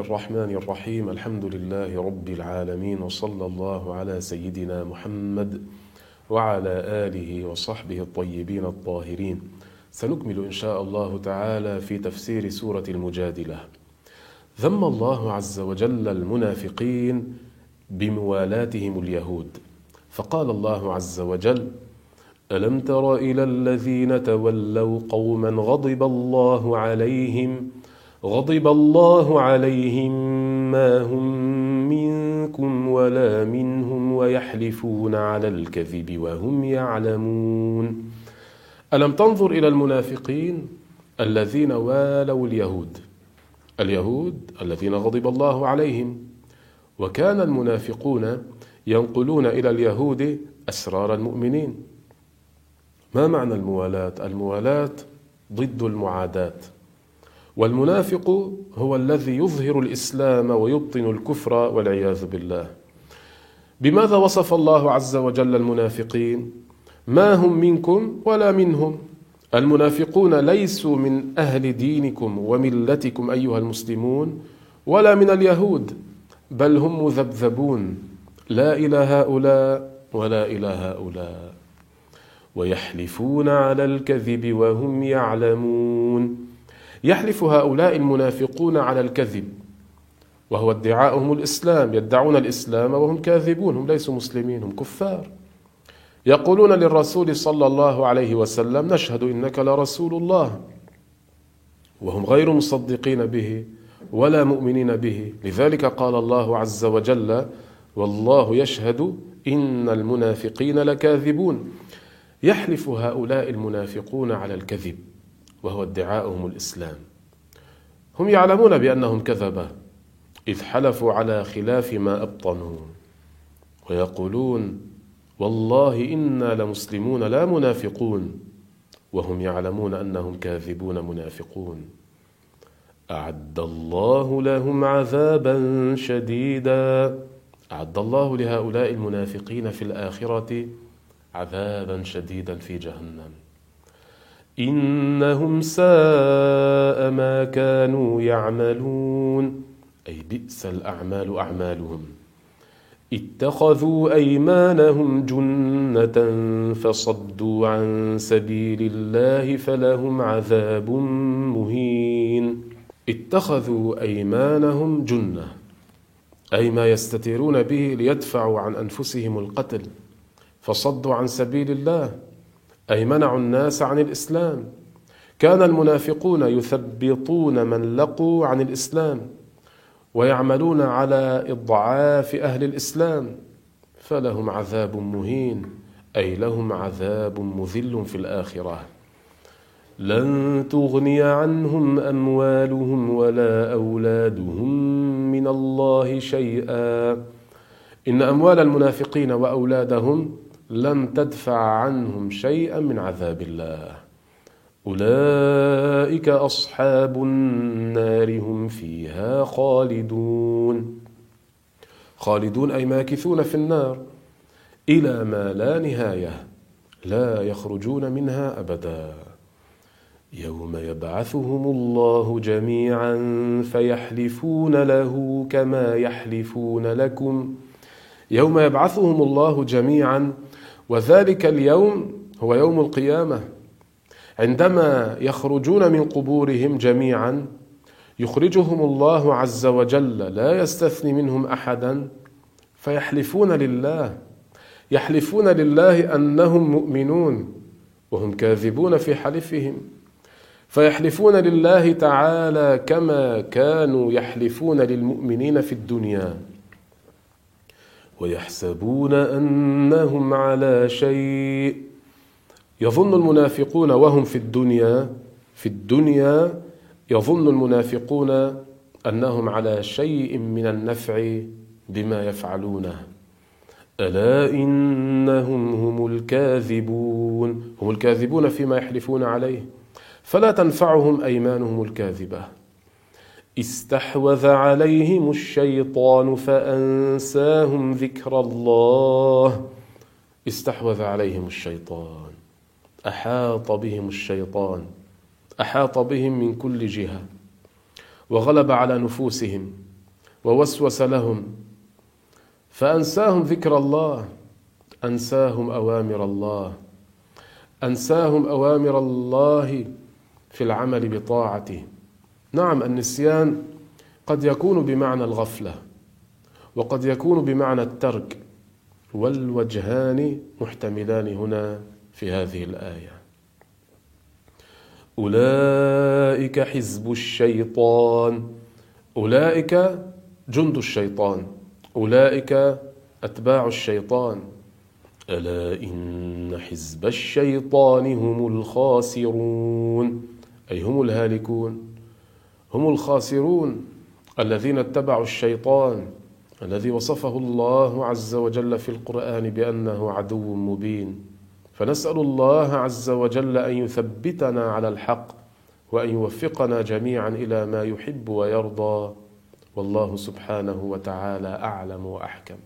الرحمن الرحيم الحمد لله رب العالمين وصلى الله على سيدنا محمد وعلى آله وصحبه الطيبين الطاهرين سنكمل إن شاء الله تعالى في تفسير سورة المجادلة ذم الله عز وجل المنافقين بموالاتهم اليهود فقال الله عز وجل ألم تر إلى الذين تولوا قوما غضب الله عليهم غضب الله عليهم ما هم منكم ولا منهم ويحلفون على الكذب وهم يعلمون. ألم تنظر إلى المنافقين الذين والوا اليهود؟ اليهود الذين غضب الله عليهم. وكان المنافقون ينقلون إلى اليهود أسرار المؤمنين. ما معنى الموالاة؟ الموالاة ضد المعاداة. والمنافق هو الذي يظهر الإسلام ويبطن الكفر والعياذ بالله. بماذا وصف الله عز وجل المنافقين؟ ما هم منكم ولا منهم. المنافقون ليسوا من أهل دينكم وملتكم أيها المسلمون ولا من اليهود بل هم مذبذبون. لا إلى هؤلاء ولا إلى هؤلاء. ويحلفون على الكذب وهم يعلمون. يحلف هؤلاء المنافقون على الكذب. وهو ادعاؤهم الإسلام يدعون الإسلام وهم كاذبون هم ليسوا مسلمين هم كفار. يقولون للرسول صلى الله عليه وسلم نشهد إنك لرسول الله. وهم غير مصدقين به ولا مؤمنين به. لذلك قال الله عز وجل والله يشهد إن المنافقين لكاذبون. يحلف هؤلاء المنافقون على الكذب. وهو ادعاؤهم الإسلام. هم يعلمون بأنهم كذبة إذ حلفوا على خلاف ما أبطنوا ويقولون والله إنا لمسلمون لا منافقون وهم يعلمون أنهم كاذبون منافقون. أعد الله لهم عذابا شديدا. أعد الله لهؤلاء المنافقين في الآخرة عذابا شديدا في جهنم. إنهم ساء ما كانوا يعملون. أي بئس الأعمال أعمالهم. اتخذوا أيمانهم جنة فصدوا عن سبيل الله فلهم عذاب مهين. اتخذوا أيمانهم جنة. أي ما يستترون به ليدفعوا عن أنفسهم القتل. فصدوا عن سبيل الله. أي منعوا الناس عن الإسلام. كان المنافقون يثبطون من لقوا عن الإسلام ويعملون على إضعاف أهل الإسلام فلهم عذاب مهين أي لهم عذاب مذل في الآخرة. لن تغني عنهم أموالهم ولا أولادهم من الله شيئا. إن أموال المنافقين وأولادهم لن تدفع عنهم شيئا من عذاب الله. أولئك أصحاب النار هم فيها خالدون. خالدون أي ماكثون في النار. إلى ما لا نهاية لا يخرجون منها أبدا. يوم يبعثهم الله جميعا فيحلفون له كما يحلفون لكم. يوم يبعثهم الله جميعا وذلك اليوم هو يوم القيامة. عندما يخرجون من قبورهم جميعا يخرجهم الله عز وجل لا يستثني منهم احدا فيحلفون لله. يحلفون لله أنهم مؤمنون وهم كاذبون في حلفهم. فيحلفون لله تعالى كما كانوا يحلفون للمؤمنين في الدنيا. ويحسبون أنهم على شيء. يظن المنافقون وهم في الدنيا في الدنيا يظن المنافقون أنهم على شيء من النفع بما يفعلونه. ألا إنهم هم الكاذبون؟ هم الكاذبون فيما يحلفون عليه. فلا تنفعهم أيمانهم الكاذبة. استحوذ عليهم الشيطان فأنساهم ذكر الله. استحوذ عليهم الشيطان. أحاط بهم الشيطان. أحاط بهم من كل جهة. وغلب على نفوسهم. ووسوس لهم. فأنساهم ذكر الله. أنساهم أوامر الله. أنساهم أوامر الله في العمل بطاعته. نعم النسيان قد يكون بمعنى الغفلة وقد يكون بمعنى الترك والوجهان محتملان هنا في هذه الآية. أولئك حزب الشيطان أولئك جند الشيطان أولئك أتباع الشيطان. ألا إن حزب الشيطان هم الخاسرون أي هم الهالكون؟ هم الخاسرون الذين اتبعوا الشيطان الذي وصفه الله عز وجل في القرآن بأنه عدو مبين. فنسأل الله عز وجل أن يثبتنا على الحق وأن يوفقنا جميعا إلى ما يحب ويرضى. والله سبحانه وتعالى أعلم وأحكم.